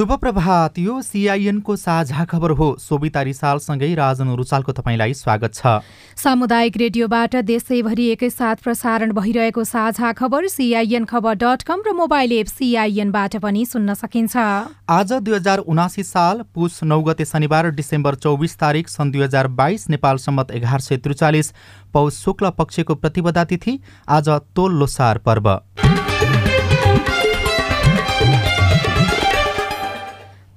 शुभ प्रभात यो सिआइएनको साझा खबर हो। सोभिता रिसालसँगै राजन रुचालको तपाईँलाई स्वागत छ। सामुदायिक रेडियोबाट देशैभरि एकैसाथ प्रसारण भइरहेको साझा खबर सिआइएन खबर डट कम र मोबाइल एप सिआइएनबाट पनि सुन्न सकिन्छ। आज दुई हजार उनासी साल पुस नौ गते शनिबार डिसेम्बर चौबिस तारिक सन् दुई हजार बाइस नेपाल सम्मत एघार सय त्रिचालिस पौष शुक्ल पक्षको प्रतिपदा तिथि आज तोल लोसार पर्व।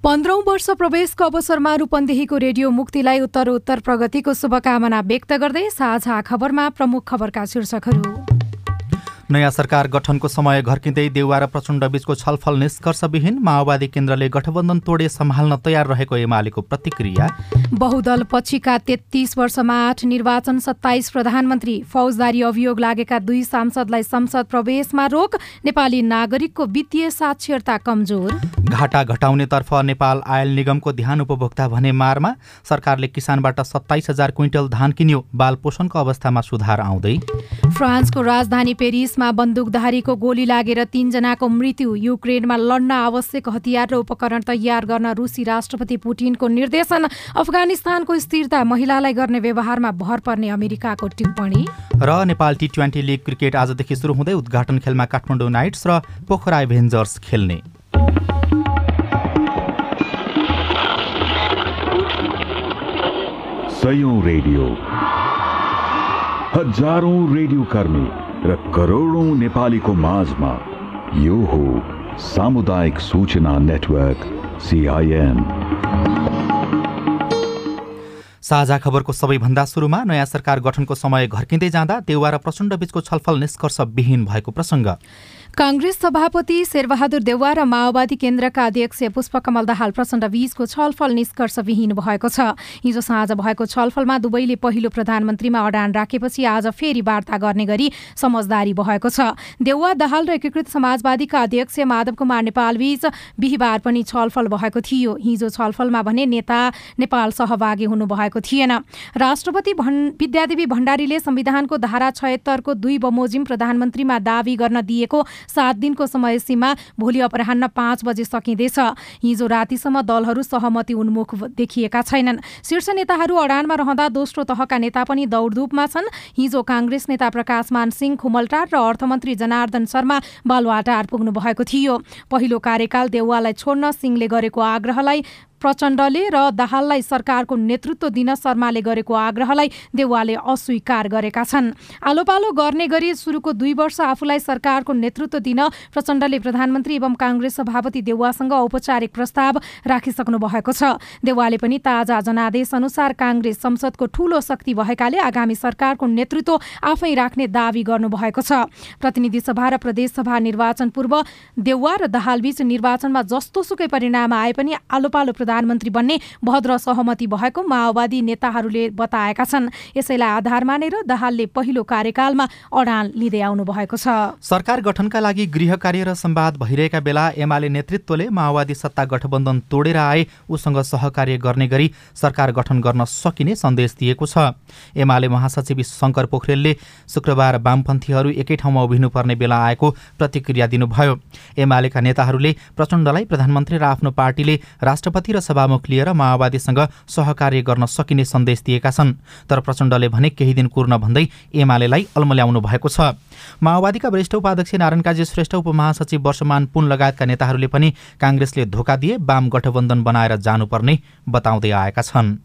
पन्ध्रौं वर्ष प्रवेशको अवसरमा रूपन्देहीको रेडियो मुक्तिलाई उत्तरोत्तर प्रगतिको शुभकामना व्यक्त गर्दै साझा खबरमा प्रमुख खबरका शीर्षकहरू। नयाँ सरकार गठनको समय घर्किँदै देउवा र प्रचण्ड बीचको छलफल निष्कर्षविहीन माओवादी केन्द्रले गठबन्धन तोडे सम्हाल्न तयार रहेको एमालेको प्रतिक्रिया। बहुदल पछिका तेत्तीस वर्षमा आठ निर्वाचन सत्ताइस प्रधानमन्त्री फौजदारी अभियोग लागेका दुई सांसदलाई संसद प्रवेशमा रोक नेपाली नागरिकको वित्तीय साक्षरता कमजोर। घाटा घटाउनेतर्फ नेपाल आयल निगमको ध्यान उपभोक्ता भने मारमा। सरकारले किसानबाट सत्ताइस हजार क्विन्टल धान किन्यो। बाल पोषणको अवस्थामा सुधार आउँदै। फ्रान्सको राजधानी पेरिसमा देशमा बन्दुकधारीको गोली लागेर तीनजनाको मृत्यु युक्रेनमा लड्न आवश्यक हतियार र उपकरण तयार गर्न रुसी राष्ट्रपति पुटिनको निर्देशन। अफगानिस्तानको स्थिरता महिलालाई गर्ने व्यवहारमा भर पर्ने अमेरिकाको टिप्पणी। र Nepal T twenty league cricket आजदेखि सुरु हुँदै उद्घाटन खेलमा काठमाडौँ नाइट्स र पोखरा एभेन्जर्स खेल्ने। रेडियो। हजारौं रेडियो कर्मी। र करोडौं नेपालीको माझमा यो हो सामुदायिक सूचना नेटवर्क सिआइएन साझा खबरको सबैभन्दा सुरुमा नयाँ सरकार गठनको समय घर्किँदै जाँदा देउवा र प्रचण्ड बीचको छलफल निष्कर्ष विहीन भएको प्रसङ्ग। काङ्ग्रेस सभापति शेरबहादुर देउवा र माओवादी केन्द्रका अध्यक्ष पुष्पकमल दाहाल प्रचण्ड बीचको छलफल निष्कर्षविहीन भएको छ। हिजो साँझ भएको छलफलमा दुवैले पहिलो प्रधानमन्त्रीमा अडान राखेपछि आज फेरि वार्ता गर्ने गरी समझदारी भएको छ। देउवा दाहाल र एकीकृत समाजवादीका अध्यक्ष माधव कुमार नेपालबीच बिहिबार पनि छलफल भएको थियो। हिजो छलफलमा भने नेता नेपाल सहभागी हुनुभएको थिएन। राष्ट्रपति विद्यादेवी भण्डारीले संविधानको धारा छयत्तरको दुई बमोजिम प्रधानमन्त्रीमा दावी गर्न दिएको सात दिनको समय सीमा भोलि अपराह्न पाँच बजे सकिँदैछ। हिजो रातिसम्म दलहरू सहमति उन्मुख देखिएका छैनन्। शीर्ष नेताहरू अडानमा रहँदा दोस्रो तहका नेता पनि दौडधुपमा छन्। हिजो काङ्ग्रेस नेता प्रकाशमान सिंह खुमलटार र अर्थमन्त्री जनार्दन शर्मा बालुवाटार पुग्नु भएको थियो। पहिलो कार्यकाल देउवालाई छोड्न सिंहले गरेको आग्रहलाई प्रचण्डले र दाहाललाई सरकारको नेतृत्व दिन शर्माले गरेको आग्रहलाई देउवाले अस्वीकार गरेका छन्। आलोपालो गर्ने गरी सुरुको दुई वर्ष आफूलाई सरकारको नेतृत्व दिन प्रचण्डले प्रधानमन्त्री एवं काङ्ग्रेस सभापति देउवासँग औपचारिक प्रस्ताव राखिसक्नु भएको छ। देउवाले पनि ताजा जनादेश अनुसार काङ्ग्रेस संसदको ठूलो शक्ति भएकाले आगामी सरकारको नेतृत्व आफै राख्ने दावी गर्नुभएको छ। प्रतिनिधि सभा र प्रदेशसभा निर्वाचन पूर्व देउवा र दाहालबीच निर्वाचनमा जस्तो सुकै परिणाम आए पनि आलोपालो प्रधानमन्त्री बन्ने भद्र सहमति भएको माओवादी नेताहरूले बताएका छन्। यसैलाई आधार मानेर दाहालले पहिलो कार्यकालमा अडान लिँदै आउनु भएको छ। सरकार गठनका लागि गृह कार्य र संवाद भइरहेका बेला एमाले नेतृत्वले माओवादी सत्ता गठबन्धन तोडेर आए उसँग सहकार्य गर्ने गरी सरकार गठन गर्न सकिने सन्देश दिएको छ। एमाले महासचिव शङ्कर पोखरेलले शुक्रबार वामपन्थीहरू एकै ठाउँमा उभिनुपर्ने बेला आएको प्रतिक्रिया दिनुभयो। एमालेका नेताहरूले प्रचण्डलाई प्रधानमन्त्री र आफ्नो पार्टीले राष्ट्रपति र सभामुख लिएर माओवादीसँग सहकार्य गर्न सकिने सन्देश दिएका छन्। तर प्रचण्डले भने केही दिन कुर्न भन्दै एमालेलाई अल्मल्याउनु भएको छ। माओवादीका वरिष्ठ उपाध्यक्ष नारायण काजी श्रेष्ठ उपमहासचिव वर्षमान पुन लगायतका नेताहरूले पनि काङ्ग्रेसले धोका दिए वाम गठबन्धन बनाएर जानुपर्ने बताउँदै आएका छन्।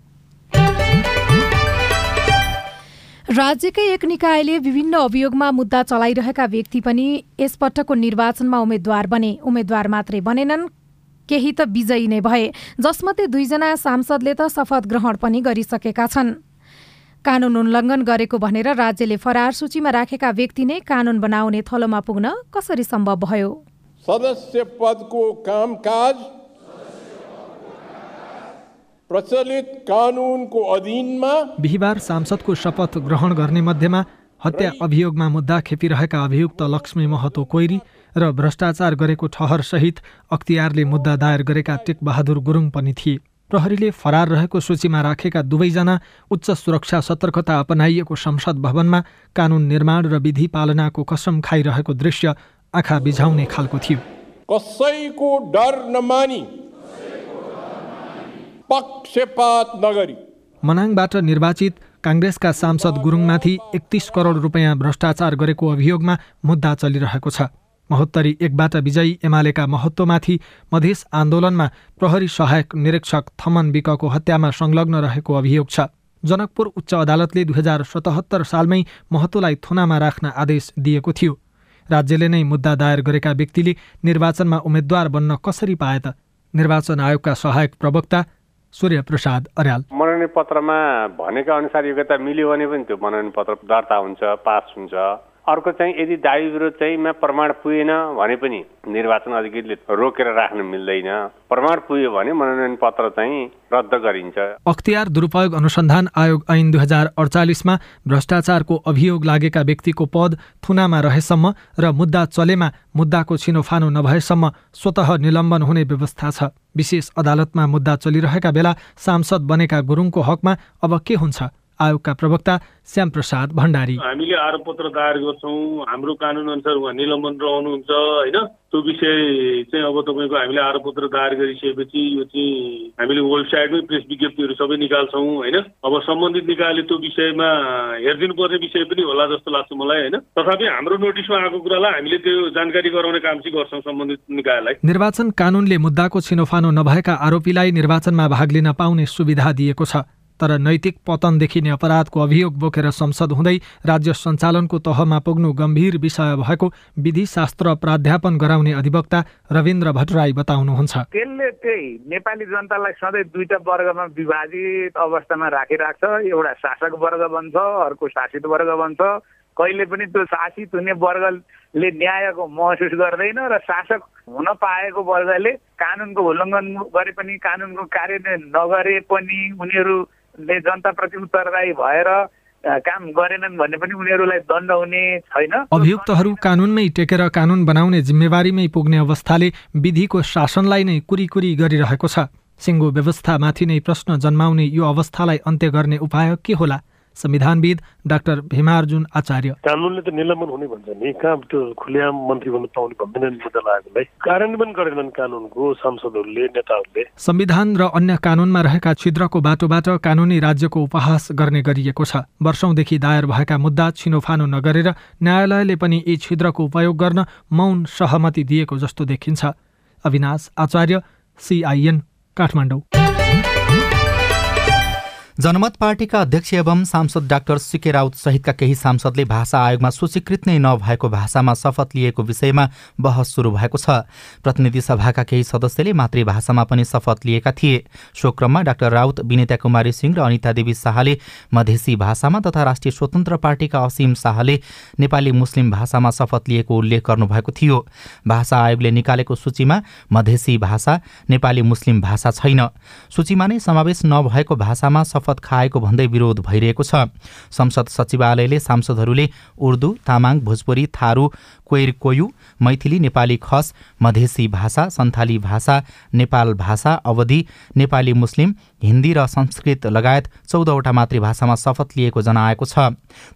राज्यकै एक निकायले विभिन्न अभियोगमा मुद्दा चलाइरहेका व्यक्ति पनि यसपटकको निर्वाचनमा उम्मेद्वार बने। उम्मेद्वार मात्रै बनेनन्। केही त विजयी नै भए जसमध्ये दुईजना सांसदले त शपथ ग्रहण पनि गरिसकेका छन्। कानून उल्लङ्घन गरेको भनेर राज्यले फरार सूचीमा राखेका व्यक्ति नै कानून बनाउने थलोमा पुग्न कसरी सम्भव भयो? सदस्य पदको कामकाज प्रचलित कानुनको अधीनमा बिहिबार सांसदको शपथ ग्रहण गर्ने मध्येमा हत्या अभियोगमा मुद्दा खेपिरहेका अभियुक्त लक्ष्मी महतो कोइरी र भ्रष्टाचार गरेको ठहरसहित अख्तियारले मुद्दा दायर गरेका टेकबहादुर गुरुङ पनि थिए। प्रहरीले फरार रहेको सूचीमा राखेका दुवैजना उच्च सुरक्षा सतर्कता अपनाइएको संसद भवनमा कानुन निर्माण र विधि पालनाको कसम खाइरहेको दृश्य आँखा बिझाउने खालको थियो। कसैको डर नमानी। पक्षपात नगरी। मनाङबाट निर्वाचित काङ्ग्रेसका सांसद गुरुङमाथि एकतिस करोड रुपियाँ भ्रष्टाचार गरेको अभियोगमा मुद्दा चलिरहेको छ। महोत्तरी एकबाट विजयी एमालेका महत्त्वमाथि मधेस आन्दोलनमा प्रहरी सहायक निरीक्षक थमन विकको हत्यामा संलग्न रहेको अभियोग छ। जनकपुर उच्च अदालतले दुई हजार सतहत्तर सालमै महतोलाई थुनामा राख्न आदेश दिएको थियो। राज्यले नै मुद्दा दायर गरेका व्यक्तिले निर्वाचनमा उम्मेद्वार बन्न कसरी पाए त? निर्वाचन आयोगका सहायक प्रवक्ता सूर्य प्रसाद अर्याल। मनोनयन पत्रमा भनेका अनुसार योग्यता मिल्यो भने पनि त्यो मनोनयन पत्र दर्ता हुन्छ पास हुन्छ। अर्को चाहिँ यदि दावी विरोध चाहिँमा प्रमाण पुगेन भने पनि निर्वाचन अधिकृतले रोकेर राख्न मिल्दैन। प्रमाण पुग्यो भने मनोनयन पत्र चाहिँ रद्द गरिन्छ। अख्तियार दुरुपयोग अनुसन्धान आयोग ऐन दुई हजार अडचालिसमा भ्रष्टाचारको अभियोग लागेका व्यक्तिको पद थुनामा रहेसम्म र मुद्दा चलेमा मुद्दाको छिनोफानो नभएसम्म स्वत निलम्बन हुने व्यवस्था छ। विशेष अदालतमा मुद्दा चलिरहेका बेला सांसद बनेका गुरुङको हकमा अब के हुन्छ? आयोगका प्रवक्ता श्याम प्रसाद भण्डारी। हामीले आरोप पत्र दायर गर्छौँ। हाम्रो कानुन अनुसार उहाँ निलम्बन रहनुहुन्छ होइन? त्यो विषय चाहिँ अब तपाईँको हामीले आरोप पत्र दायर गरिसकेपछि यो चाहिँ हामीले वेबसाइटमै प्रेस विज्ञप्तिहरू सबै निकाल्छौँ होइन? अब सम्बन्धित निकायले त्यो विषयमा हेरिदिनु पर्ने विषय पनि होला जस्तो लाग्छ मलाई होइन? तथापि हाम्रो नोटिसमा आएको कुरालाई हामीले त्यो जानकारी गराउने काम चाहिँ गर्छौँ सम्बन्धित निकायलाई। निर्वाचन कानुनले मुद्दाको छिनोफानो नभएका आरोपीलाई निर्वाचनमा भाग लिन पाउने सुविधा दिएको छ। तर नैतिक पतन देखिने अपराधको अभियोग बोकेर संसद हुँदै राज्य सञ्चालनको तहमा पुग्नु गम्भीर विषय भएको विधि शास्त्र प्राध्यापन गराउने अधिवक्ता रविन्द्र भट्टराई बताउनुहुन्छ। त्यसले त्यही नेपाली जनतालाई सधैँ दुईटा वर्गमा विभाजित अवस्थामा राखिराख्छ एउटा शासक वर्ग बन्छ अर्को शासित वर्ग बन्छ। कहिले पनि त्यो शासित हुने वर्गले न्यायको महसुस गर्दैन र शासक हुन पाएको वर्गले कानुनको उल्लङ्घन गरे पनि कानुनको कार्यान्वयन नगरे पनि उनीहरू ले जनताप्रति उत्तरदायी भएर काम गरेनन् भने पनि उनीहरूलाई दण्ड हुने छैन। अभियुक्तहरू कानुनमै टेकेर कानुन बनाउने जिम्मेवारीमै पुग्ने अवस्थाले विधिको शासनलाई नै कुरी गरिरहेको छ। सिङ्गो व्यवस्थामाथि नै प्रश्न जन्माउने यो अवस्थालाई अन्त्य गर्ने उपाय के होला? संविधानविद डाक्टर भीमार्जुन आचार्य। कानुनले त निलम्बन हुने भन्छ नि। कहाँ त्यो खुलेआम मन्त्री बन्न पाउने भन्दैनन् मुद्दा लागेकोलाई कार्यान्वयन गरेनन् कानुनको सांसदहरूले नेताहरूले। संविधान र अन्य कानुनमा रहेका छिद्रको बाटोबाट कानुनी राज्यको उपहास गर्ने गरिएको छ। वर्षौंदेखि दायर भएका मुद्दा छिनोफानो नगरेर न्यायालयले पनि यी छिद्रको उपयोग गर्न मौन सहमति दिएको जस्तो देखिन्छ। अविनाश आचार्य सिआइएन काठमाडौँ। जनमत पार्टीका अध्यक्ष एवं सांसद डाक्टर सिके राउत सहितका केही सांसदले भाषा आयोगमा सूचीकृत नै नभएको भाषामा शपथ लिएको विषयमा बहस सुरु भएको छ। प्रतिनिधि सभाका केही सदस्यले मातृभाषामा पनि शपथ लिएका थिए। सो क्रममा डाक्टर राउत विनेता कुमारी सिंह र अनिता देवी शाहले मधेसी भाषामा तथा राष्ट्रिय स्वतन्त्र पार्टीका असीम शाहले नेपाली मुस्लिम भाषामा शपथ लिएको उल्लेख गर्नुभएको थियो। भाषा आयोगले निकालेको सूचीमा मधेसी भाषा नेपाली मुस्लिम भाषा छैन। सूचीमा नै समावेश नभएको भाषामा खाएको भन्दै विरोध भइरहेको छ। संसद सचिवालयले सांसदहरूले उर्दू तामाङ भोजपुरी थारू कोइर कोयु मैथिली नेपाली खस मधेसी भाषा सन्थाली भाषा नेपाल भाषा अवधि नेपाली मुस्लिम हिन्दी र संस्कृत लगायत चौधवटा मातृभाषामा शपथ लिएको जनाएको छ।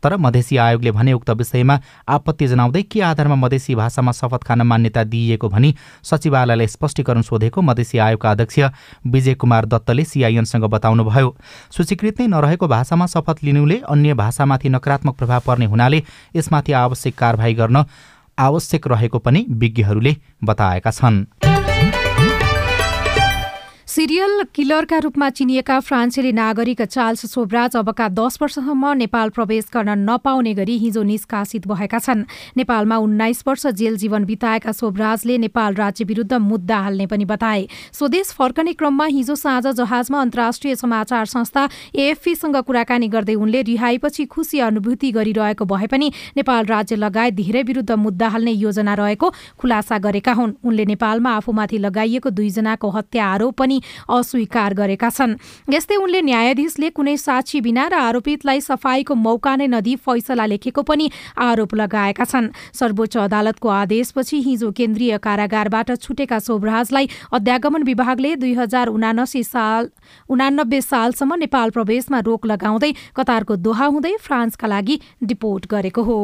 तर मधेसी आयोगले भने उक्त विषयमा आपत्ति जनाउँदै के आधारमा मधेसी भाषामा शपथ खान मान्यता दिइएको भनी सचिवालयलाई स्पष्टीकरण सोधेको मधेसी आयोगका अध्यक्ष विजय कुमार दत्तले सिआइएनसँग बताउनुभयो। सूचीकृत नै नरहेको भाषामा शपथ लिनुले अन्य भाषामाथि नकारात्मक प्रभाव पर्ने हुनाले यसमाथि आवश्यक कारवाही गर्न आवश्यक रहेको पनि विज्ञहरूले बताएका छन्। सिरियल किलरका रूपमा चिनिएका फ्रान्सेली नागरिक चार्ल्स सोब्राज अबका दस वर्षसम्म नेपाल प्रवेश गर्न नपाउने गरी हिजो निष्कासित भएका छन्। नेपालमा उन्नाइस वर्ष जेल जीवन बिताएका सोब्राजले नेपाल राज्य विरुद्ध मुद्दा हाल्ने पनि बताए। स्वदेश फर्कने क्रममा हिजो साँझ जहाजमा अन्तर्राष्ट्रिय समाचार संस्था एएफपीसँग कुराकानी गर्दै उनले रिहाईपछि खुसी अनुभूति गरिरहेको भए पनि नेपाल राज्य लगायत धेरै विरुद्ध मुद्दा हाल्ने योजना रहेको खुलासा गरेका हुन्। उनले नेपालमा आफूमाथि लगाइएको दुईजनाको हत्या आरोप पनि अस्वीकार गरेका छन्। यस्तै उनले न्यायाधीशले कुनै साक्षी बिना र आरोपितलाई सफाईको मौका नै नदिई फैसला लेखेको पनि आरोप लगाएका छन्। सर्वोच्च अदालतको आदेशपछि हिजो केन्द्रीय कारागारबाट छुटेका शोभराजलाई अध्यागमन विभागले दुई हजार उनासी साल उनानब्बे सालसम्म नेपाल प्रवेशमा रोक लगाउँदै कतारको दोहा हुँदै फ्रान्सका लागि डिपोर्ट गरेको हो।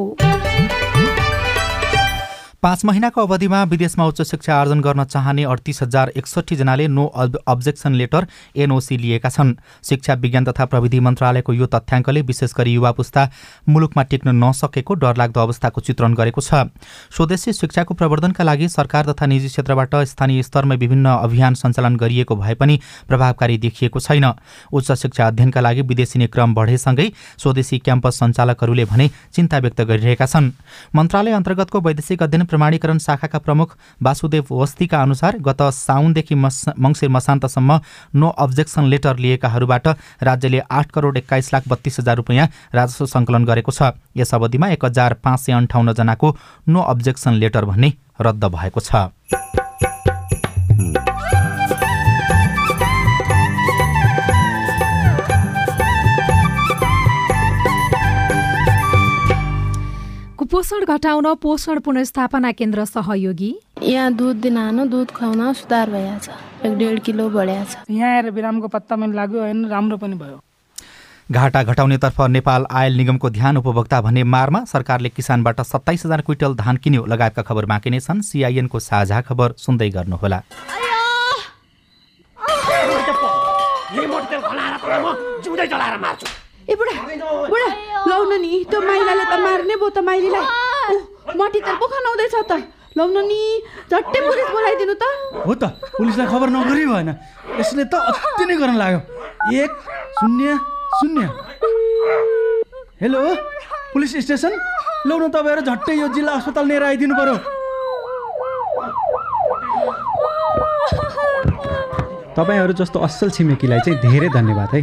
पाँच महिनाको अवधिमा विदेशमा उच्च शिक्षा आर्जन गर्न चाहने अडतिस हजार एकसठीजनाले नो अब्जेक्सन लेटर एनओसी लिएका छन्। शिक्षा विज्ञान तथा प्रविधि मन्त्रालयको यो तथ्याङ्कले विशेष गरी युवा पुस्ता मुलुकमा टिक्न नसकेको डरलाग्दो अवस्थाको चित्रण गरेको छ। स्वदेशी शिक्षाको प्रवर्धनका लागि सरकार तथा निजी क्षेत्रबाट स्थानीय स्तरमा विभिन्न अभियान सञ्चालन गरिएको भए पनि प्रभावकारी देखिएको छैन। उच्च शिक्षा अध्ययनका लागि विदेशिने क्रम बढेसँगै स्वदेशी क्याम्पस सञ्चालकहरूले भने चिन्ता व्यक्त गरिरहेका छन्। मन्त्रालय अन्तर्गतको वैदेशिक अध्ययन प्रमाणीकरण शाखाका प्रमुख वासुदेव वस्तीका अनुसार गत साउनदेखि मस मङ्सिर मसान्तसम्म नो अब्जेक्सन लेटर लिएकाहरूबाट राज्यले आठ करोड एक्काइस लाख बत्तीस हजार रुपियाँ राजस्व सङ्कलन गरेको छ। यस अवधिमा एक हजार पाँच सय अन्ठाउन्नजनाको नो अब्जेक्सन लेटर भन्ने रद्द भएको छ। कुपोषण घटाउन पोषण पुनर्स्थापना केन्द्र सहयोगी? यहाँ दुध दिन दुध खुवाउन सुधार भइहाल्छ एक डेढ किलो बढिया छ। यहाँ आएर बिरामको पत्ता पनि लाग्यो होइन? राम्रो पनि भयो। घाटा घटाउनेतर्फ नेपाल आयल निगमको ध्यान उपभोक्ता भन्ने मारमा सरकारले किसानबाट सत्ताइस हजार क्विन्टल धान किन्यो लगायतका खबर बाँकी नै छन्। सिआइएनको साझा खबर सुन्दै गर्नुहोला। ए बुढा बुढा! लाउन नि त्यो माइलाले त मार्ने भयो त माइलीलाई। मटी तेल पो खनाउँदैछ त। लाउन नि झट्टै पुलिस बोलाइदिनु त। हो त पुलिसलाई खबर नगरी भएन। यसले त अति नै गर्न लाग्यो। एक शून्य शून्य। Hello police station? लाउन तपाईँहरू झट्टै यो जिल्ला अस्पताल लिएर आइदिनु पर्यो। तपाईँहरू जस्तो असल छिमेकीलाई चाहिँ धेरै धन्यवाद है।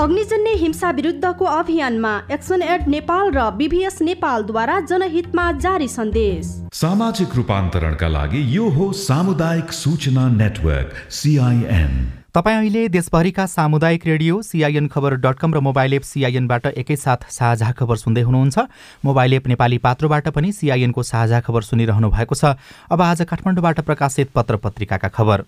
अग्निजन्य हिंसा विरुद्धको अभियानमा एक्सन एड नेपाल र बिभिएस नेपालद्वारा जनहितमा जारी सन्देश। सामाजिक रूपान्तरणका लागि यो हो सामुदायिक सूचना नेटवर्क सिआइएन तपाईँ अहिले देशभरिका सामुदायिक रेडियो सिआइएन खबर डट कम र मोबाइल एप सिआइएनबाट एकैसाथ साझा खबर सुन्दै हुनुहुन्छ। मोबाइल एप नेपाली पात्रोबाट पनि सिआइएनको साझा खबर सुनिरहनु भएको छ। अब आज काठमाडौँबाट प्रकाशित पत्र पत्रिकाका खबर।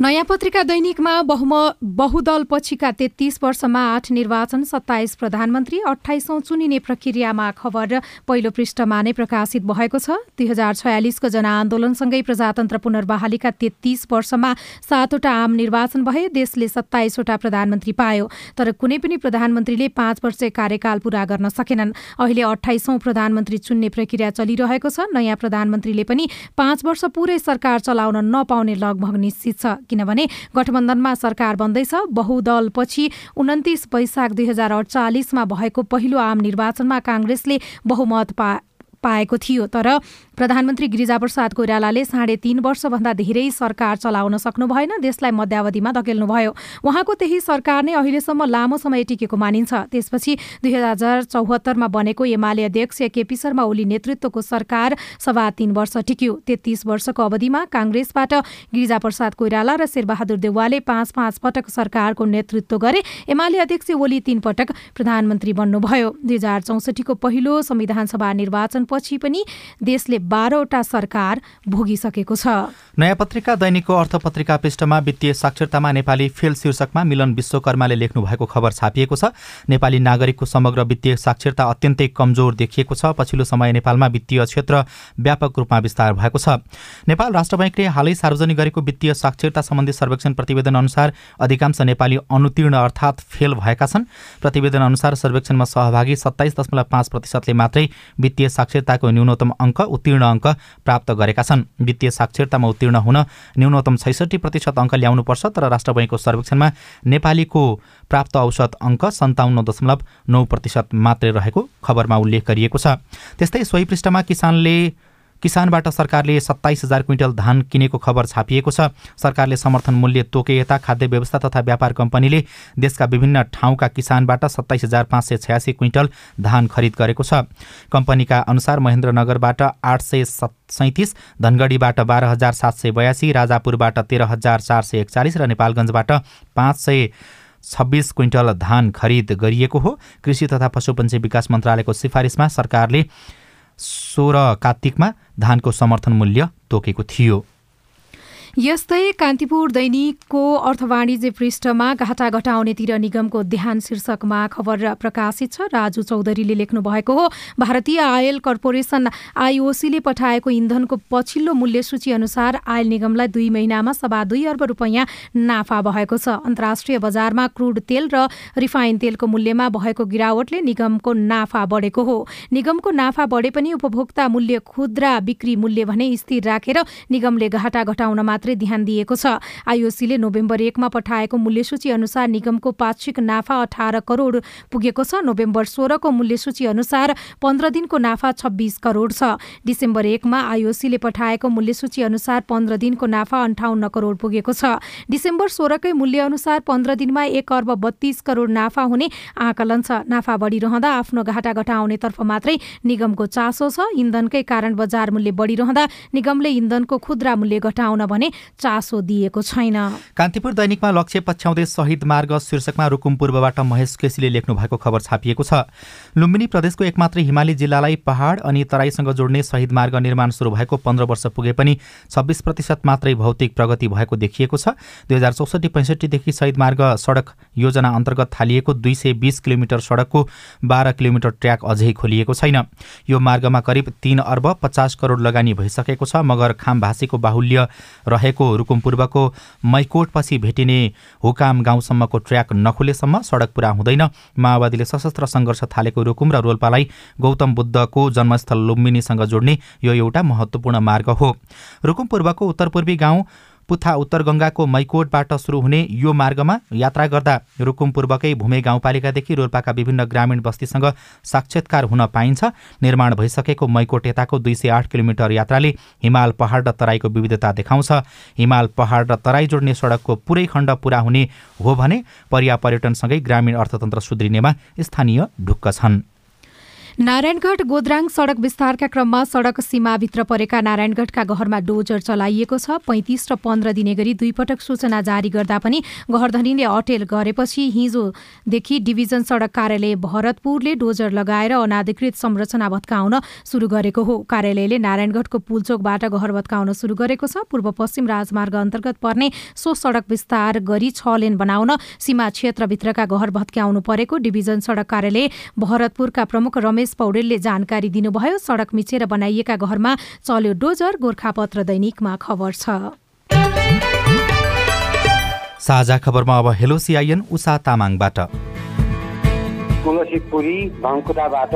नयाँ पत्रिका दैनिकमा बहुम बहुदल पछिका तेत्तिस वर्षमा आठ निर्वाचन सत्ताइस प्रधानमन्त्री अठाइसौँ चुनिने प्रक्रियामा खबर पहिलो पृष्ठमा नै प्रकाशित भएको छ। दुई हजार छयालिसको जनआन्दोलनसँगै प्रजातन्त्र पुनर्बहालीका तेत्तिस वर्षमा सातवटा आम निर्वाचन भए देशले सत्ताइसवटा प्रधानमन्त्री पायो तर कुनै पनि प्रधानमन्त्रीले पाँच वर्ष कार्यकाल पूरा गर्न सकेनन्। अहिले अठाइसौँ प्रधानमन्त्री चुन्ने प्रक्रिया चलिरहेको छ। नयाँ प्रधानमन्त्रीले पनि पाँच वर्ष पुरै सरकार चलाउन नपाउने लगभग निश्चित छ। किनभने गठबन्धनमा सरकार बन्दैछ। बहुदलपछि उन्तिस वैशाख दुई हजार अडचालिसमा भएको पहिलो आम निर्वाचनमा काङ्ग्रेसले बहुमत पा पाएको थियो। तर प्रधानमन्त्री गिरिजाप्रसाद कोइरालाले साढे तीन वर्षभन्दा धेरै सरकार चलाउन सक्नु भएन देशलाई मध्यावधिमा धकेल्नुभयो। उहाँको त्यही सरकार नै अहिलेसम्म लामो समय टिकेको मानिन्छ। त्यसपछि दुई हजार चौहत्तरमा बनेको एमाले अध्यक्ष केपी शर्मा ओली नेतृत्वको सरकार सभा तीन वर्ष टिक्यो। तेत्तिस वर्षको अवधिमा काङ्ग्रेसबाट गिरिजाप्रसाद कोइराला र शेरबहादुर देवालले पाँच पाँच पटक सरकारको नेतृत्व गरे। एमाले अध्यक्ष ओली तीन पटक प्रधानमन्त्री बन्नुभयो। दुई हजार चौसठीको पहिलो संविधान सभा निर्वाचनपछि पनि देशले बाह्रवटा सरकार भोगिसकेको छ। नयाँ पत्रिका दैनिकको अर्थ पत्रिका पृष्ठमा वित्तीय साक्षरतामा नेपाली फेल शीर्षकमा मिलन विश्वकर्माले लेख्नु भएको खबर छापिएको छ। नेपाली नागरिकको समग्र वित्तीय साक्षरता अत्यन्तै कमजोर देखिएको छ। पछिल्लो समय नेपालमा वित्तीय क्षेत्र व्यापक रूपमा विस्तार भएको छ। नेपाल राष्ट्र बैङ्कले हालै सार्वजनिक गरेको वित्तीय साक्षरता सम्बन्धी सर्वेक्षण प्रतिवेदन अनुसार अधिकांश नेपाली अनुतीर्ण अर्थात् फेल भएका छन्। प्रतिवेदन अनुसार सर्वेक्षणमा सहभागी सत्ताइस दशमलव पाँच प्रतिशतले मात्रै वित्तीय साक्षरताको न्यूनतम अङ्क उत्तीर्ण अङ्क प्राप्त गरेका छन्। वित्तीय साक्षरतामा उत्तीर्ण हुन न्यूनतम छैसठी प्रतिशत अङ्क ल्याउनुपर्छ तर राष्ट्र बैङ्कको सर्वेक्षणमा नेपालीको प्राप्त औसत अङ्क सन्ताउन्न दशमलव नौ प्रतिशत मात्रै रहेको खबरमा उल्लेख गरिएको छ। त्यस्तै सोही पृष्ठमा किसानले किसानबाट सरकारले सत्ताइस हजार क्विन्टल धान किनेको खबर छापिएको छ। सरकारले समर्थन मूल्य तोके यता खाद्य व्यवस्था तथा व्यापार कम्पनीले देशका विभिन्न ठाउँका किसानबाट सत्ताइस हजार पाँच सय छयासी क्विन्टल धान खरिद गरेको छ। कम्पनीका अनुसार महेन्द्रनगरबाट आठ सय सैँतिस धनगढीबाट बाह्र हजार सात सय बयासी राजापुरबाट तेह्र हजार चार सय एकचालिस र नेपालगञ्जबाट पाँच सय छब्बिस क्विन्टल धान खरिद गरिएको हो। कृषि तथा पशुपन्छी विकास मन्त्रालयको सिफारिसमा सरकारले सोह्र कार्तिकमा धानको समर्थन मूल्य तोकेको थियो। यस्तै कान्तिपुर दैनिकको अर्थवाणिज्य पृष्ठमा घाटा घटाउनेतिर निगमको ध्यान शीर्षकमा खबर प्रकाशित छ। राजु चौधरीले लेख्नु भएको हो भारतीय आयल कर्पोरेसन आइओसीले पठाएको इन्धनको पछिल्लो मूल्य सूची अनुसार आयल निगमलाई दुई महिनामा सभा दुई अर्ब रुपियाँ नाफा भएको छ। अन्तर्राष्ट्रिय बजारमा क्रुड तेल र रिफाइन तेलको मूल्यमा भएको गिरावटले निगमको नाफा बढेको हो। निगमको नाफा बढे पनि उपभोक्ता मूल्य खुद्रा बिक्री मूल्य भने स्थिर राखेर निगमले घाटा घटाउनमा मात्रै ध्यान दिएको छ। आइओसीले नोभेम्बर एकमा पठाएको मूल्यसूची अनुसार निगमको पाक्षिक नाफा अठार करोड पुगेको छ। नोभेम्बर सोह्रको मूल्यसूची अनुसार पन्ध्र दिनको नाफा छब्बिस करोड छ। डिसेम्बर एकमा आइओसीले पठाएको मूल्यसूची अनुसार पन्ध्र दिनको नाफा अन्ठाउन्न करोड पुगेको छ। डिसेम्बर सोह्रकै मूल्य अनुसार पन्ध्र दिनमा एक अर्ब बत्तीस करोड नाफा हुने आकलन छ। नाफा बढिरहँदा आफ्नो घाटा घटाउनेतर्फ मात्रै निगमको चासो छ। इन्धनकै कारण बजार मूल्य बढिरहँदा निगमले इन्धनको खुद्रा मूल्य घटाउन भने चासो दिएको छैन। कान्तिपुर दैनिकमा लक्ष्य पछ्याउँदै शहीद मार्ग शीर्षकमा रुकुम पूर्वबाट महेश केसीले लेख्नु भएको खबर छापिएको छ। लुम्बिनी प्रदेशको एकमात्र हिमाली जिल्लालाई पहाड अनि तराईसँग जोड्ने शहीद मार्ग निर्माण सुरु भएको पन्ध्र वर्ष पुगे पनि छब्बिस प्रतिशत मात्रै भौतिक प्रगति भएको देखिएको छ। दुई हजार चौसठी पैँसठीदेखि शहीद मार्ग सडक योजना अन्तर्गत थालिएको दुई सय बिस किलोमिटर सडकको बाह्र किलोमिटर ट्र्याक अझै खोलिएको छैन। यो मार्गमा करिब तीन अर्ब पचास करोड लगानी भइसकेको छ मगर खामभाषीको बाहुल्य रहेको रुकुम पूर्वको मैकोटपछि भेटिने हुकाम गाउँसम्मको ट्र्याक नखुलेसम्म सडक पुरा हुँदैन। माओवादीले सशस्त्र सङ्घर्ष थालेको रुकुम र रोल्पालाई गौतम बुद्धको जन्मस्थल लुम्बिनीसँग जोड्ने यो एउटा महत्त्वपूर्ण मार्ग हो। रुकुम पूर्वको उत्तरपूर्वी गाउँ पुथा उत्तर गङ्गाको मैकोटबाट सुरु हुने यो मार्गमा यात्रा गर्दा रुकुम पूर्वकै भूमे गाउँपालिकादेखि रोल्पाका विभिन्न ग्रामीण बस्तीसँग साक्षात्कार हुन पाइन्छ। निर्माण भइसकेको मैकोट यताको दुई सय आठ किलोमिटर यात्राले हिमाल पहाड र तराईको विविधता देखाउँछ। हिमाल पहाड र तराई जोड्ने सडकको पुरै खण्ड पुरा हुने हो भने पर्या पर्यटनसँगै ग्रामीण अर्थतन्त्र सुध्रिनेमा स्थानीय ढुक्क छन्। नारायणगढ गोद्राङ सडक विस्तारका क्रममा सडक सीमाभित्र परेका नारायणगढका घरमा डोजर चलाइएको छ। पैँतिस र पन्ध्र दिने गरी दुईपटक सूचना जारी गर्दा पनि घरधनीले अटेल गरेपछि हिजोदेखि डिभिजन सडक कार्यालय भरतपुरले डोजर लगाएर अनाधिकृत संरचना भत्काउन सुरु गरेको हो। कार्यालयले नारायणगढको पुलचोकबाट घर भत्काउन सुरु गरेको छ। पूर्व पश्चिम राजमार्ग अन्तर्गत पर्ने सो सडक विस्तार गरी छ लेन बनाउन सीमा क्षेत्रभित्रका घर भत्काउनु परेको डिभिजन सडक कार्यालय भरतपुरका प्रमुख रमेश रमेश पौडेलले जानकारी दिनुभयो सडक मिचेर बनाइएका घरमा चल्यो डोजर गोर्खापत्र दैनिकमा खबर छ। साझा खबरमा अब हेलो सिआइएन उषा तामाङबाट। तुलसीपुरी धनकुटाबाट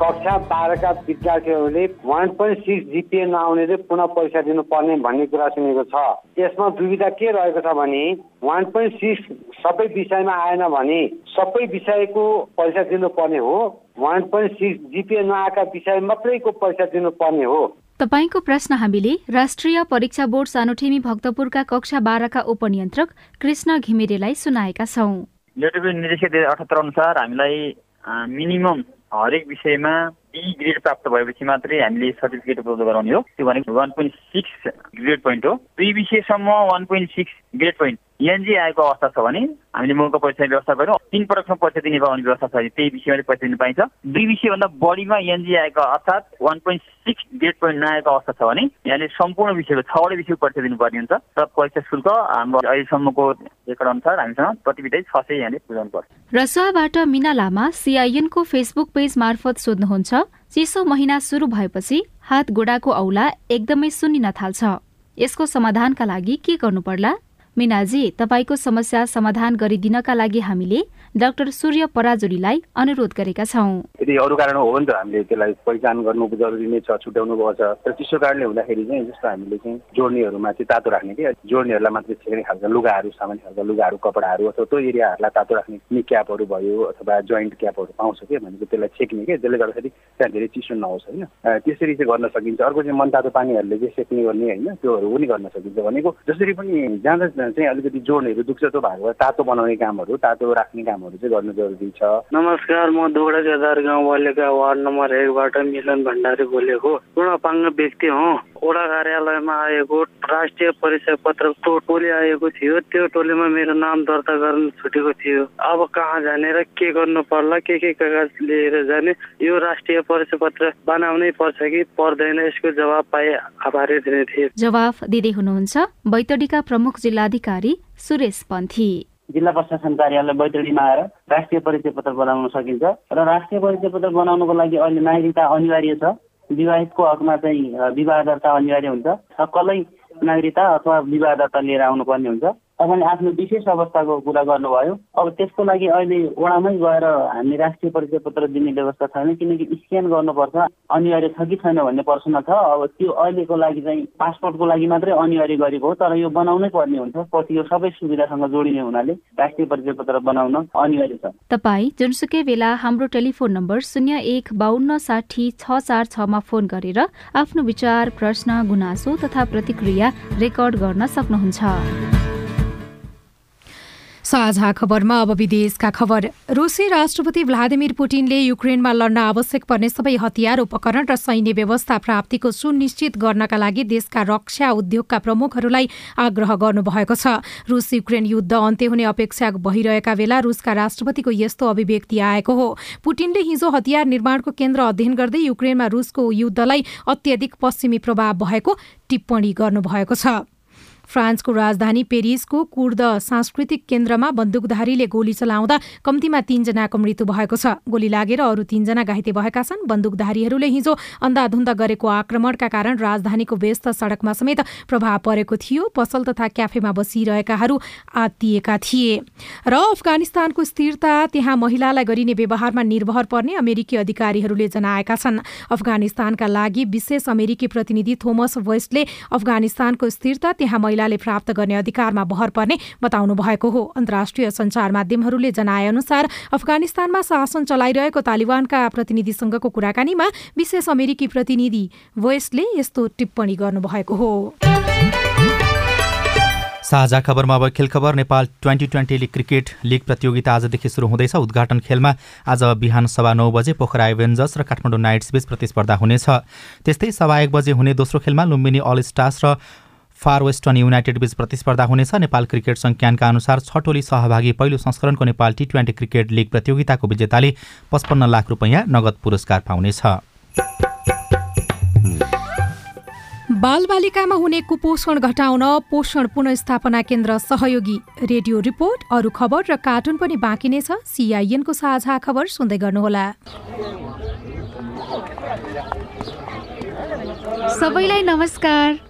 कक्षा बाह्रका विद्यार्थीहरूले वान पोइन्ट सिक्स जिपिए नआउनेले पुनः परीक्षा दिनुपर्ने भन्ने कुरा सुनेको छ। यसमा दुविधा के रहेको छ भने वान पोइन्ट सिक्स सबै विषयमा आएन भने सबै विषयको परीक्षा दिनुपर्ने हो। वान पोइन्ट सिक्स जिपिए नआएका विषय मात्रैको पैसा दिनुपर्ने हो। तपाईँको प्रश्न हामीले राष्ट्रिय परीक्षा बोर्ड सानोठेमी भक्तपुरका कक्षा बाह्रका उपनियन्त्रक कृष्ण घिमिरेलाई सुनाएका छौं। निर्देशिका दुई हजार अठहत्तर अनुसार हामीलाई मिनिमम हरेक विषयमा बी ग्रेड प्राप्त भएपछि मात्रै हामीले सर्टिफिकेट उपलब्ध गराउने हो। त्यो भनेको one point six grade point हो। दुई विषयसम्म one point six grade point NG आएको अवस्था छ भने हामीले मौका परीक्षा व्यवस्था गऱ्यौँ। तिन पटकसम्म परीक्षा दिने पाउने व्यवस्था छ त्यही विषयमा परीक्षा दिनु पाइन्छ। दुई विषयभन्दा बढीमा एनजी आएको अर्थात् one point six grade point नआएको अवस्था छ भने यहाँले सम्पूर्ण विषयको छवटै विषयको परीक्षा दिनुपर्ने हुन्छ। र परीक्षा शुल्क हाम्रो अहिलेसम्मको रेकर्ड अनुसार हामीसँग प्रति विधै छ सय यहाँले बुझाउनु पर्छ रसुवाबाट मिना लामा सिआइएनको फेसबुक पेज मार्फत सोध्नुहुन्छ। चिसो महिना सुरु भएपछि हात गोडाको औला एकदमै सुन्निन थाल्छ। यसको समाधानका लागि के गर्नु पर्ला? मिनाजी तपाईँको समस्या समाधान गरिदिनका लागि हामीले डाक्टर सूर्य पराजुलीलाई अनुरोध गरेका छौँ। यदि अरू कारण हो भने त हामीले त्यसलाई पहिचान गर्नु जरुरी नै छ छुट्याउनु पर्छ। तर चिसो कारणले हुँदाखेरि चाहिँ जस्तो हामीले चाहिँ जोड्नेहरूमा चाहिँ तातो राख्ने कि जोड्नेहरूलाई मात्रै छेक्ने खालका लुगाहरू सामान्य खालका लुगाहरू कपडाहरू अथवा त्यो एरियाहरूलाई तातो राख्ने नि क्यापहरू भयो अथवा जोइन्ट क्यापहरू पाउँछ कि भनेको त्यसलाई छेक्ने कि त्यसले गर्दाखेरि त्यहाँ धेरै चिसो नहोस् होइन। त्यसरी चाहिँ गर्न सकिन्छ। अर्को चाहिँ मन तातो पानीहरूले चाहिँ सेक्ने गर्ने होइन त्योहरू पनि गर्न सकिन्छ भनेको जसरी पनि जाँदा चाहिँ अलिकति जोडहरू दुख्छ त्यो भएको तातो बनाउने कामहरू तातो राख्ने कामहरू चाहिँ गर्नु जरुरी छ। नमस्कार म दोगडा केदार गाउँपालिका वार्ड नम्बर एकबाट मिलन भण्डारी बोलेको। पूर्णपाङ्ग व्यक्ति हो। वडा कार्यालयमा आएको राष्ट्रिय परिचय पत्र टोली आएको थियो। त्यो टोलीमा मेरो नाम दर्ता गर्न छुटेको थियो। अब कहाँ जाने र के गर्नु पर्ला के के कागज लिएर जाने यो राष्ट्रिय परिचय पत्र बनाउनै पर्छ कि पर्दैन यसको जवाब पाए आभारी दिने थिए। जवाफ दिँदै हुनुहुन्छ बैतडीका प्रमुख जिल्लाधिकारी सुरेश पन्थी। जिल्ला प्रशासन कार्यालय बैतडीमा आएर राष्ट्रिय परिचय पत्र बनाउन सकिन्छ। र राष्ट्रिय परिचय पत्र बनाउनको लागि अहिले नागरिकता अनिवार्य छ। विवाहितको हकमा चाहिँ विवाह दर्ता अनिवार्य हुन्छ। सकलै नागरिकता अथवा विवाह दर्ता लिएर आउनुपर्ने हुन्छ। तपाईँले आफ्नो विशेष अवस्थाको कुरा गर्नुभयो। अब त्यसको लागि अहिले वडामै गएर हामी राष्ट्रिय परिचय पत्र दिने व्यवस्था छैन किनकि स्क्यान गर्नुपर्छ। अनिवार्य छ कि छैन भन्ने प्रश्न छ। अब त्यो अहिलेको लागि चाहिँ पासपोर्टको लागि मात्रै अनिवार्य गरेको हो तर यो बनाउनै पर्ने हुन्छ। पछि यो सबै सुविधासँग जोडिने हुनाले राष्ट्रिय परिचय पत्र बनाउन अनिवार्य छ। तपाईँ जुनसुकै बेला हाम्रो टेलिफोन नम्बर शून्य एक बाहन्न साठी छ चार छमा फोन गरेर आफ्नो विचार प्रश्न गुनासो तथा प्रतिक्रिया रेकर्ड गर्न सक्नुहुन्छ। साझा खबरमा अब विदेशका खबर। रुसी राष्ट्रपति भ्लादिमिर पुटिनले युक्रेनमा लड्न आवश्यक पर्ने सबै हतियार उपकरण र सैन्य व्यवस्था प्राप्तिको सुनिश्चित गर्नका लागि देशका रक्षा उद्योगका प्रमुखहरूलाई आग्रह गर्नुभएको छ। रुस युक्रेन युद्ध अन्त्य हुने अपेक्षा भइरहेका बेला रुसका राष्ट्रपतिको यस्तो अभिव्यक्ति आएको हो। पुटिनले हिजो हतियार निर्माणको केन्द्र अध्ययन गर्दै युक्रेनमा रुसको युद्धलाई अत्यधिक पश्चिमी प्रभाव भएको टिप्पणी गर्नुभएको छ। फ्रान्सको राजधानी पेरिसको कुर्द सांस्कृतिक केन्द्रमा बन्दुकधारीले गोली चलाउँदा कम्तीमा तीनजनाको मृत्यु भएको छ। गोली लागेर अरू तीनजना घाइते भएका छन्। बन्दुकधारीहरूले हिजो अन्धाधुन्द गरेको आक्रमणका कारण राजधानीको व्यस्त सडकमा समेत प्रभाव परेको थियो। पसल तथा क्याफेमा बसिरहेकाहरू आत्तिएका थिए। र अफगानिस्तानको स्थिरता त्यहाँ महिलालाई गरिने व्यवहारमा निर्भर पर्ने अमेरिकी अधिकारीहरूले जनाएका छन्। अफगानिस्तानका लागि विशेष अमेरिकी प्रतिनिधि थोमस वेस्टले अफगानिस्तानको स्थिरता त्यहाँ महिलाले प्राप्त गर्ने अधिकारमा भर पर्ने बताउनु भएको हो। अन्तर्राष्ट्रिय सञ्चार माध्यमहरूले जनाए अनुसार अफगानिस्तानमा शासन चलाइरहेको तालिबानका प्रतिनिधिसँगको कुराकानीमा विशेष अमेरिकी प्रतिनिधि वेस्टले यस्तो टिप्पणी गर्नुभएको हो। साझा खबरमा अब खेल खबर Nepal twenty twenty league cricket league प्रतियोगिता आजदेखि सुरु हुँदैछ। उद्घाटन खेलमा आज बिहान सभा नौ बजे पोखरा एभेन्जर्स र काठमाडौँ नाइट्सबीच प्रतिस्पर्धा हुनेछ। त्यस्तै सभा एक बजे हुने दोस्रो खेलमा लुम्बिनी अल स्टार्स र फार वेस्टर्न युनाइटेड बीच प्रतिस्पर्धा हुनेछ। नेपाल क्रिकेट सङ्ख्यानका अनुसार छ टोली सहभागी पहिलो संस्करणको Nepal T twenty cricket league प्रतियोगिताको विजेताले पचपन्न लाख रुपियाँ नगद पुरस्कार पाउनेछ। बालबालिकामा हुने कुपोषण घटाउन पोषण पुनस्थापना केन्द्र सहयोगी रेडियो रिपोर्ट अरू खबर र कार्टुन पनि बाँकी नै छ। सिआइएनको साझा खबर सुन्दै गर्नुहोला। सबैलाई नमस्कार।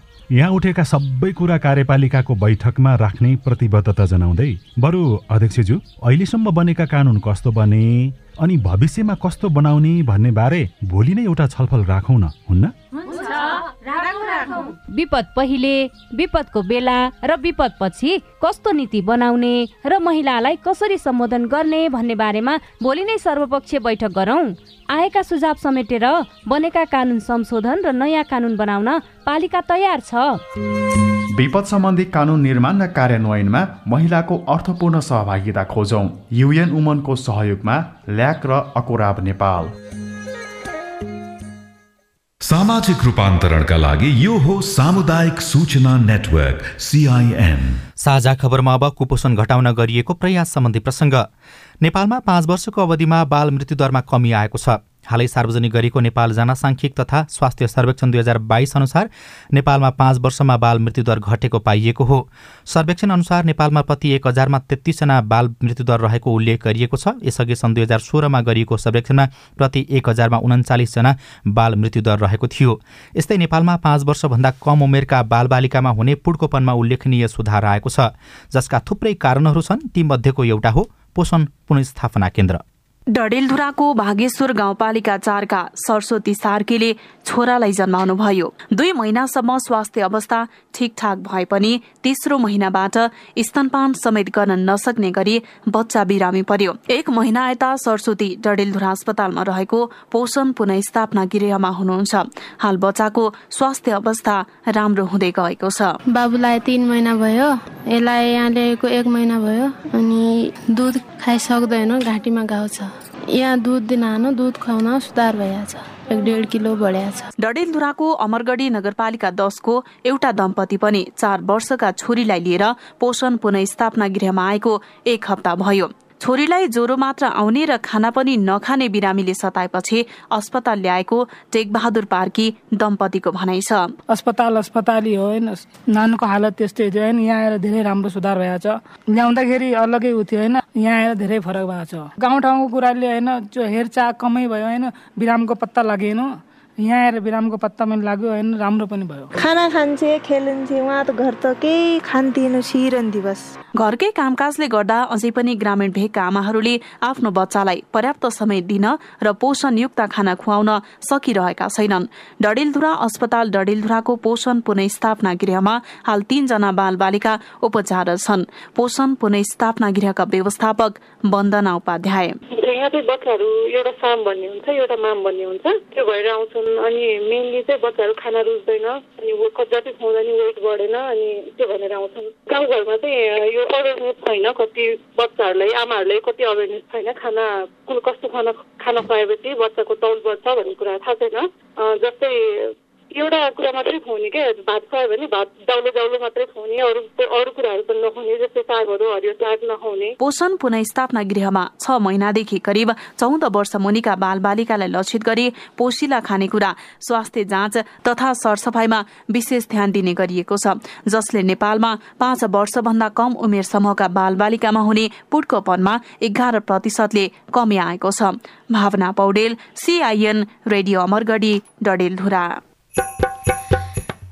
यहाँ उठेका सबै कुरा कार्यपालिकाको बैठकमा राख्ने प्रतिबद्धता जनाउँदै बरु अध्यक्षज्यू अहिलेसम्म बनेका कानुन कस्तो बने? अनि भविष्यमा कस्तो बनाउने भन्ने बारे भोलि नै एउटा छलफल राखौँ न हुन्न? विपद पहिले विपदको बेला र विपद पछि कस्तो नीति बनाउने र महिलालाई कसरी सम्बोधन गर्ने भन्ने बारेमा भोलि नै सर्वपक्षीय बैठक गरौँ। आएका सुझाव समेटेर बनेका कानुन संशोधन र नयाँ कानुन बनाउन पालिका तयार छ। विपद सम्बन्धी कानुन निर्माण र कार्यान्वयनमा महिलाको अर्थपूर्ण सहभागिता खोजौँ। युएन उमनको सहयोगमा ल्याक र अकोराब नेपाल। सामाजिक रूपान्तरणका लागि यो हो सामुदायिक सूचना नेटवर्क सिआइएन साझा खबरमा अब कुपोषण घटाउन गरिएको प्रयास सम्बन्धी प्रसङ्ग। नेपालमा पाँच वर्षको अवधिमा बाल मृत्युदरमा कमी आएको छ। हालै सार्वजनिक गरेको नेपाल जनसाङ्ख्यिक तथा स्वास्थ्य सर्वेक्षण दुई हजार बाइस अनुसार नेपालमा पाँच वर्षमा बाल मृत्युदर घटेको पाइएको हो। सर्वेक्षण अनुसार नेपालमा प्रति एक हजारमा तेत्तिसजना बाल मृत्युदर रहेको उल्लेख गरिएको छ। यसअघि सन् दुई हजार सोह्रमा गरिएको सर्वेक्षणमा प्रति एक हजारमा उन्चालिसजना बाल मृत्युदर रहेको थियो। यस्तै नेपालमा पाँच वर्षभन्दा कम उमेरका बालबालिकामा हुने पुड्कोपनमा उल्लेखनीय सुधार आएको छ जसका थुप्रै कारणहरू छन्। तीमध्येको एउटा हो पोषण पुनस्थापना केन्द्र। डडेलधुराको भागेश्वर गाउँपालिका चारका सरस्वती सार्कीले छोरालाई जन्माउनु भयो दुई महिनासम्म स्वास्थ्य अवस्था ठिकठाक भए पनि तेस्रो महिनाबाट स्तनपान समेत गर्न नसक्ने गरी बच्चा बिरामी पर्यो। एक महिना यता सरस्वती डडेलधुरा अस्पतालमा रहेको पोषण पुनस्थापना गृहमा हुनुहुन्छ। हाल बच्चाको स्वास्थ्य अवस्था राम्रो हुँदै गएको छ। बाबुलाई तिन महिना भयो यसलाई यहाँ ल्याएको एक महिना भयो अनि दुध खाइसक्दैन घाँटीमा घाउ छ। यहाँ दुध दिन दुध खुवाउन सुधार भइहाल्छ किलो बढिया डडेलधुराको अमरगढी नगरपालिका दसको एउटा दम्पति पनि चार वर्षका छोरीलाई लिएर पोषण पुनस्थापना गृहमा आएको एक हप्ता भयो। छोरीलाई ज्वरो मात्र आउने र खाना पनि नखाने बिरामीले सताएपछि अस्पताल ल्याएको टेकबहादुर पार्की दम्पतिको भनाइ छ। अस्पताल अस्पताली हो होइन? नानीको हालत त्यस्तै थियो होइन? यहाँ आएर धेरै राम्रो सुधार भएको छ ल्याउँदाखेरि अलग्गै उ थियो होइन? यहाँ आएर धेरै फरक भएको छ। गाउँठाउँको कुराले होइन हेरचाह कमै भयो होइन बिरामको पत्ता लागेन। यहाँ आएर बिरामको पत्ता पनि लाग्यो होइन? राम्रो पनि भयो। खाना खान्छे खेलिन्थे उहाँ त घर त केही खान्थिएन छिरन्थे बस। घरकै कामकाजले गर्दा अझै पनि ग्रामीण भेगका आमाहरूले आफ्नो बच्चालाई पर्याप्त समय दिन र पोषणयुक्त खाना खुवाउन सकिरहेका छैनन्। डडेलधुरा अस्पताल डडेलधुराको पोषण पुनस्थापना गृहमा हाल तीनजना बाल बालिका उपचार छन्। पोषण पुनस्थापना गृहका व्यवस्थापक वन्दना उपाध्याय। अनि यो अवेरनेस छैन कति बच्चाहरूलाई आमाहरूलाई कति अवेरनेस छैन खाना कुन कस्तो खाना खाना खुवाएपछि बच्चाको तौल बढ्छ भन्ने कुरा थाहा छैन। जस्तै एउटा कुरा मात्रै खुवाउने क्या भात खुवायो भने भात दाउलो दाउलो मात्रै खुवाउने अरू अरू कुराहरू पनि नखुवाउने जस्तै सागहरू हरियो साग नखुवाउने। पोषण पुनस्थापना गृहमा छ महिनादेखि करिब चौध वर्ष मुनिका बाल बालिकालाई लक्षित गरी पोसिला खानेकुरा स्वास्थ्य जाँच तथा सरसफाइमा विशेष ध्यान दिने गरिएको छ जसले नेपालमा पाँच वर्षभन्दा कम उमेर समूहका बाल बालिकामा हुने पुटकोपनमा एघार प्रतिशतले कमी आएको छ। Bhawana Paudel CIN radio Amargadhi Dadeldhura.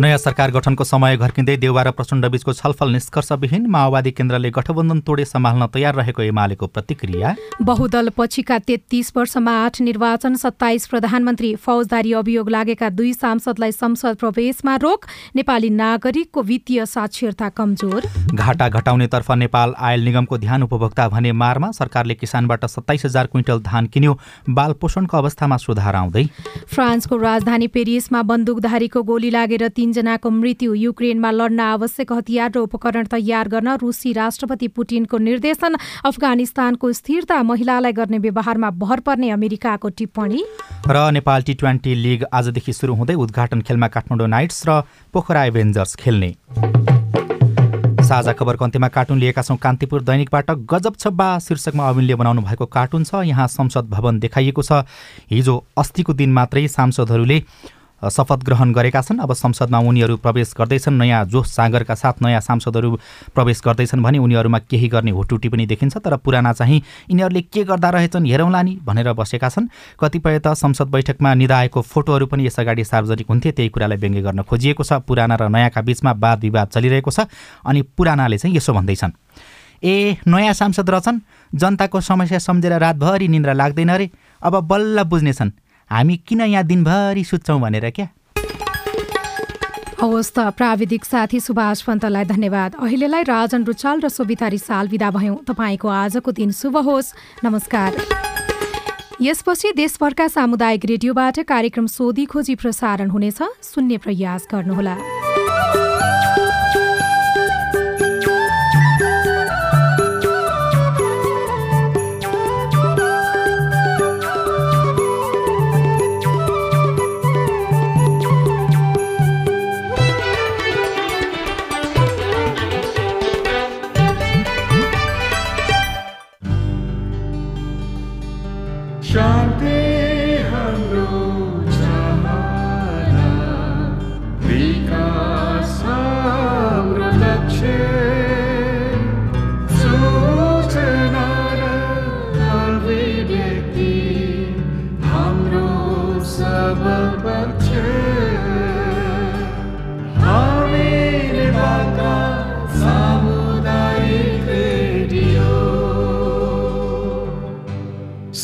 नयाँ सरकार गठनको समय घर्किँदै देउवा र प्रचण्डबीचको छलफल निष्कर्षविहीन माओवादी केन्द्रले गठबन्धन तोडे सम्हाल्न तयार रहेको एमालेको प्रतिक्रिया। बहुदल पछिका तेत्तीस वर्षमा आठ निर्वाचन सत्ताइस प्रधानमन्त्री फौजदारी अभियोग लागेका दुई सांसदलाई संसद प्रवेशमा रोक नेपाली नागरिकको वित्तीय साक्षरता कमजोर। घाटा घटाउनेतर्फ नेपाल आयल निगमको ध्यान उपभोक्ता भने मारमा सरकारले किसानबाट सत्ताइस हजार क्विन्टल धान किन्यो बाल पोषणको अवस्थामा सुधार आउँदै। फ्रान्सको राजधानी पेरिसमा बन्दुकधारीको गोली लागेर तीनजनाको मृत्यु युक्रेनमा लड्न आवश्यक हतियार र उपकरण तयार गर्न रुसी राष्ट्रपति पुटिनको निर्देशन। अफगानिस्तानको स्थिरता महिलालाई गर्ने व्यवहारमा भर पर्ने अमेरिकाको टिप्पणी। र नेपाल टी ट्वेन्टी लिग आजदेखि सुरु हुँदै उद्घाटन खेलमा काठमाडौँ नाइट्स र पोखरा एभेन्जर्स खेल्ने। साझा खबरको अन्त्यमा कार्टुन लिएका छौँ कान्तिपुर दैनिकबाट गजब छ बा शीर्षकमा अविनले बनाउनु भएको कार्टुन छ। यहाँ संसद भवन देखाइएको छ। हिजो अस्तिको दिन मात्रै सांसदहरूले शपथ ग्रहण गरेका छन्। अब संसदमा उनीहरू प्रवेश गर्दैछन्। नयाँ जोस सागरका साथ नयाँ सांसदहरू प्रवेश गर्दैछन् भने उनीहरूमा केही गर्ने हुटुटी पनि देखिन्छ। तर पुराना चाहिँ यिनीहरूले के गर्दा रहेछन् हेरौँला नि भनेर बसेका छन्। कतिपय त संसद बैठकमा निधाएको फोटोहरू पनि यसअगाडि सार्वजनिक हुन्थे। त्यही कुरालाई व्यङ्ग्य गर्न खोजिएको छ। पुराना र नयाँका बिचमा वाद विवाद चलिरहेको छ अनि पुरानाले चाहिँ यसो भन्दैछन्। ए नयाँ सांसद रहेछन् जनताको समस्या सम्झेर रातभरि निन्द्रा लाग्दैन अरे। अब बल्ल बुझ्नेछन्। हामी किन यहाँ दिनभरि सुत्छौँ भनेर क्या? हवस् त प्राविधिक साथी सुभाष पन्तलाई धन्यवाद। अहिलेलाई राजन रुचाल र सोभिता रिसाल विदा भयौँ। तपाईँको आजको दिन शुभ होस्। नमस्कार। यसपछि देशभरका सामुदायिक रेडियोबाट कार्यक्रम सोधी खोजी प्रसारण हुनेछ। सुन्ने प्रयास गर्नुहोला।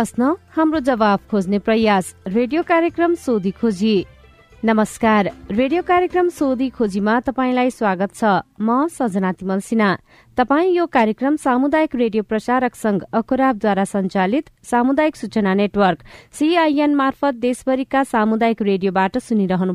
प्रश्न हाम्रो जवाब खोज्ने प्रयास रेडियो कार्यक्रम सोधी खोजी। नमस्कार रेडियो कार्यक्रम सोधी खोजीमा तपाईँलाई स्वागत छ। म सजना तिमल सिन्हा। तपाईँ यो कार्यक्रम सामुदायिक रेडियो प्रसारक संघ अखुराबद्वारा सञ्चालित सामुदायिक सूचना नेटवर्क सीआईएन मार्फत देशभरिका सामुदायिक रेडियोबाट सुनिरहनु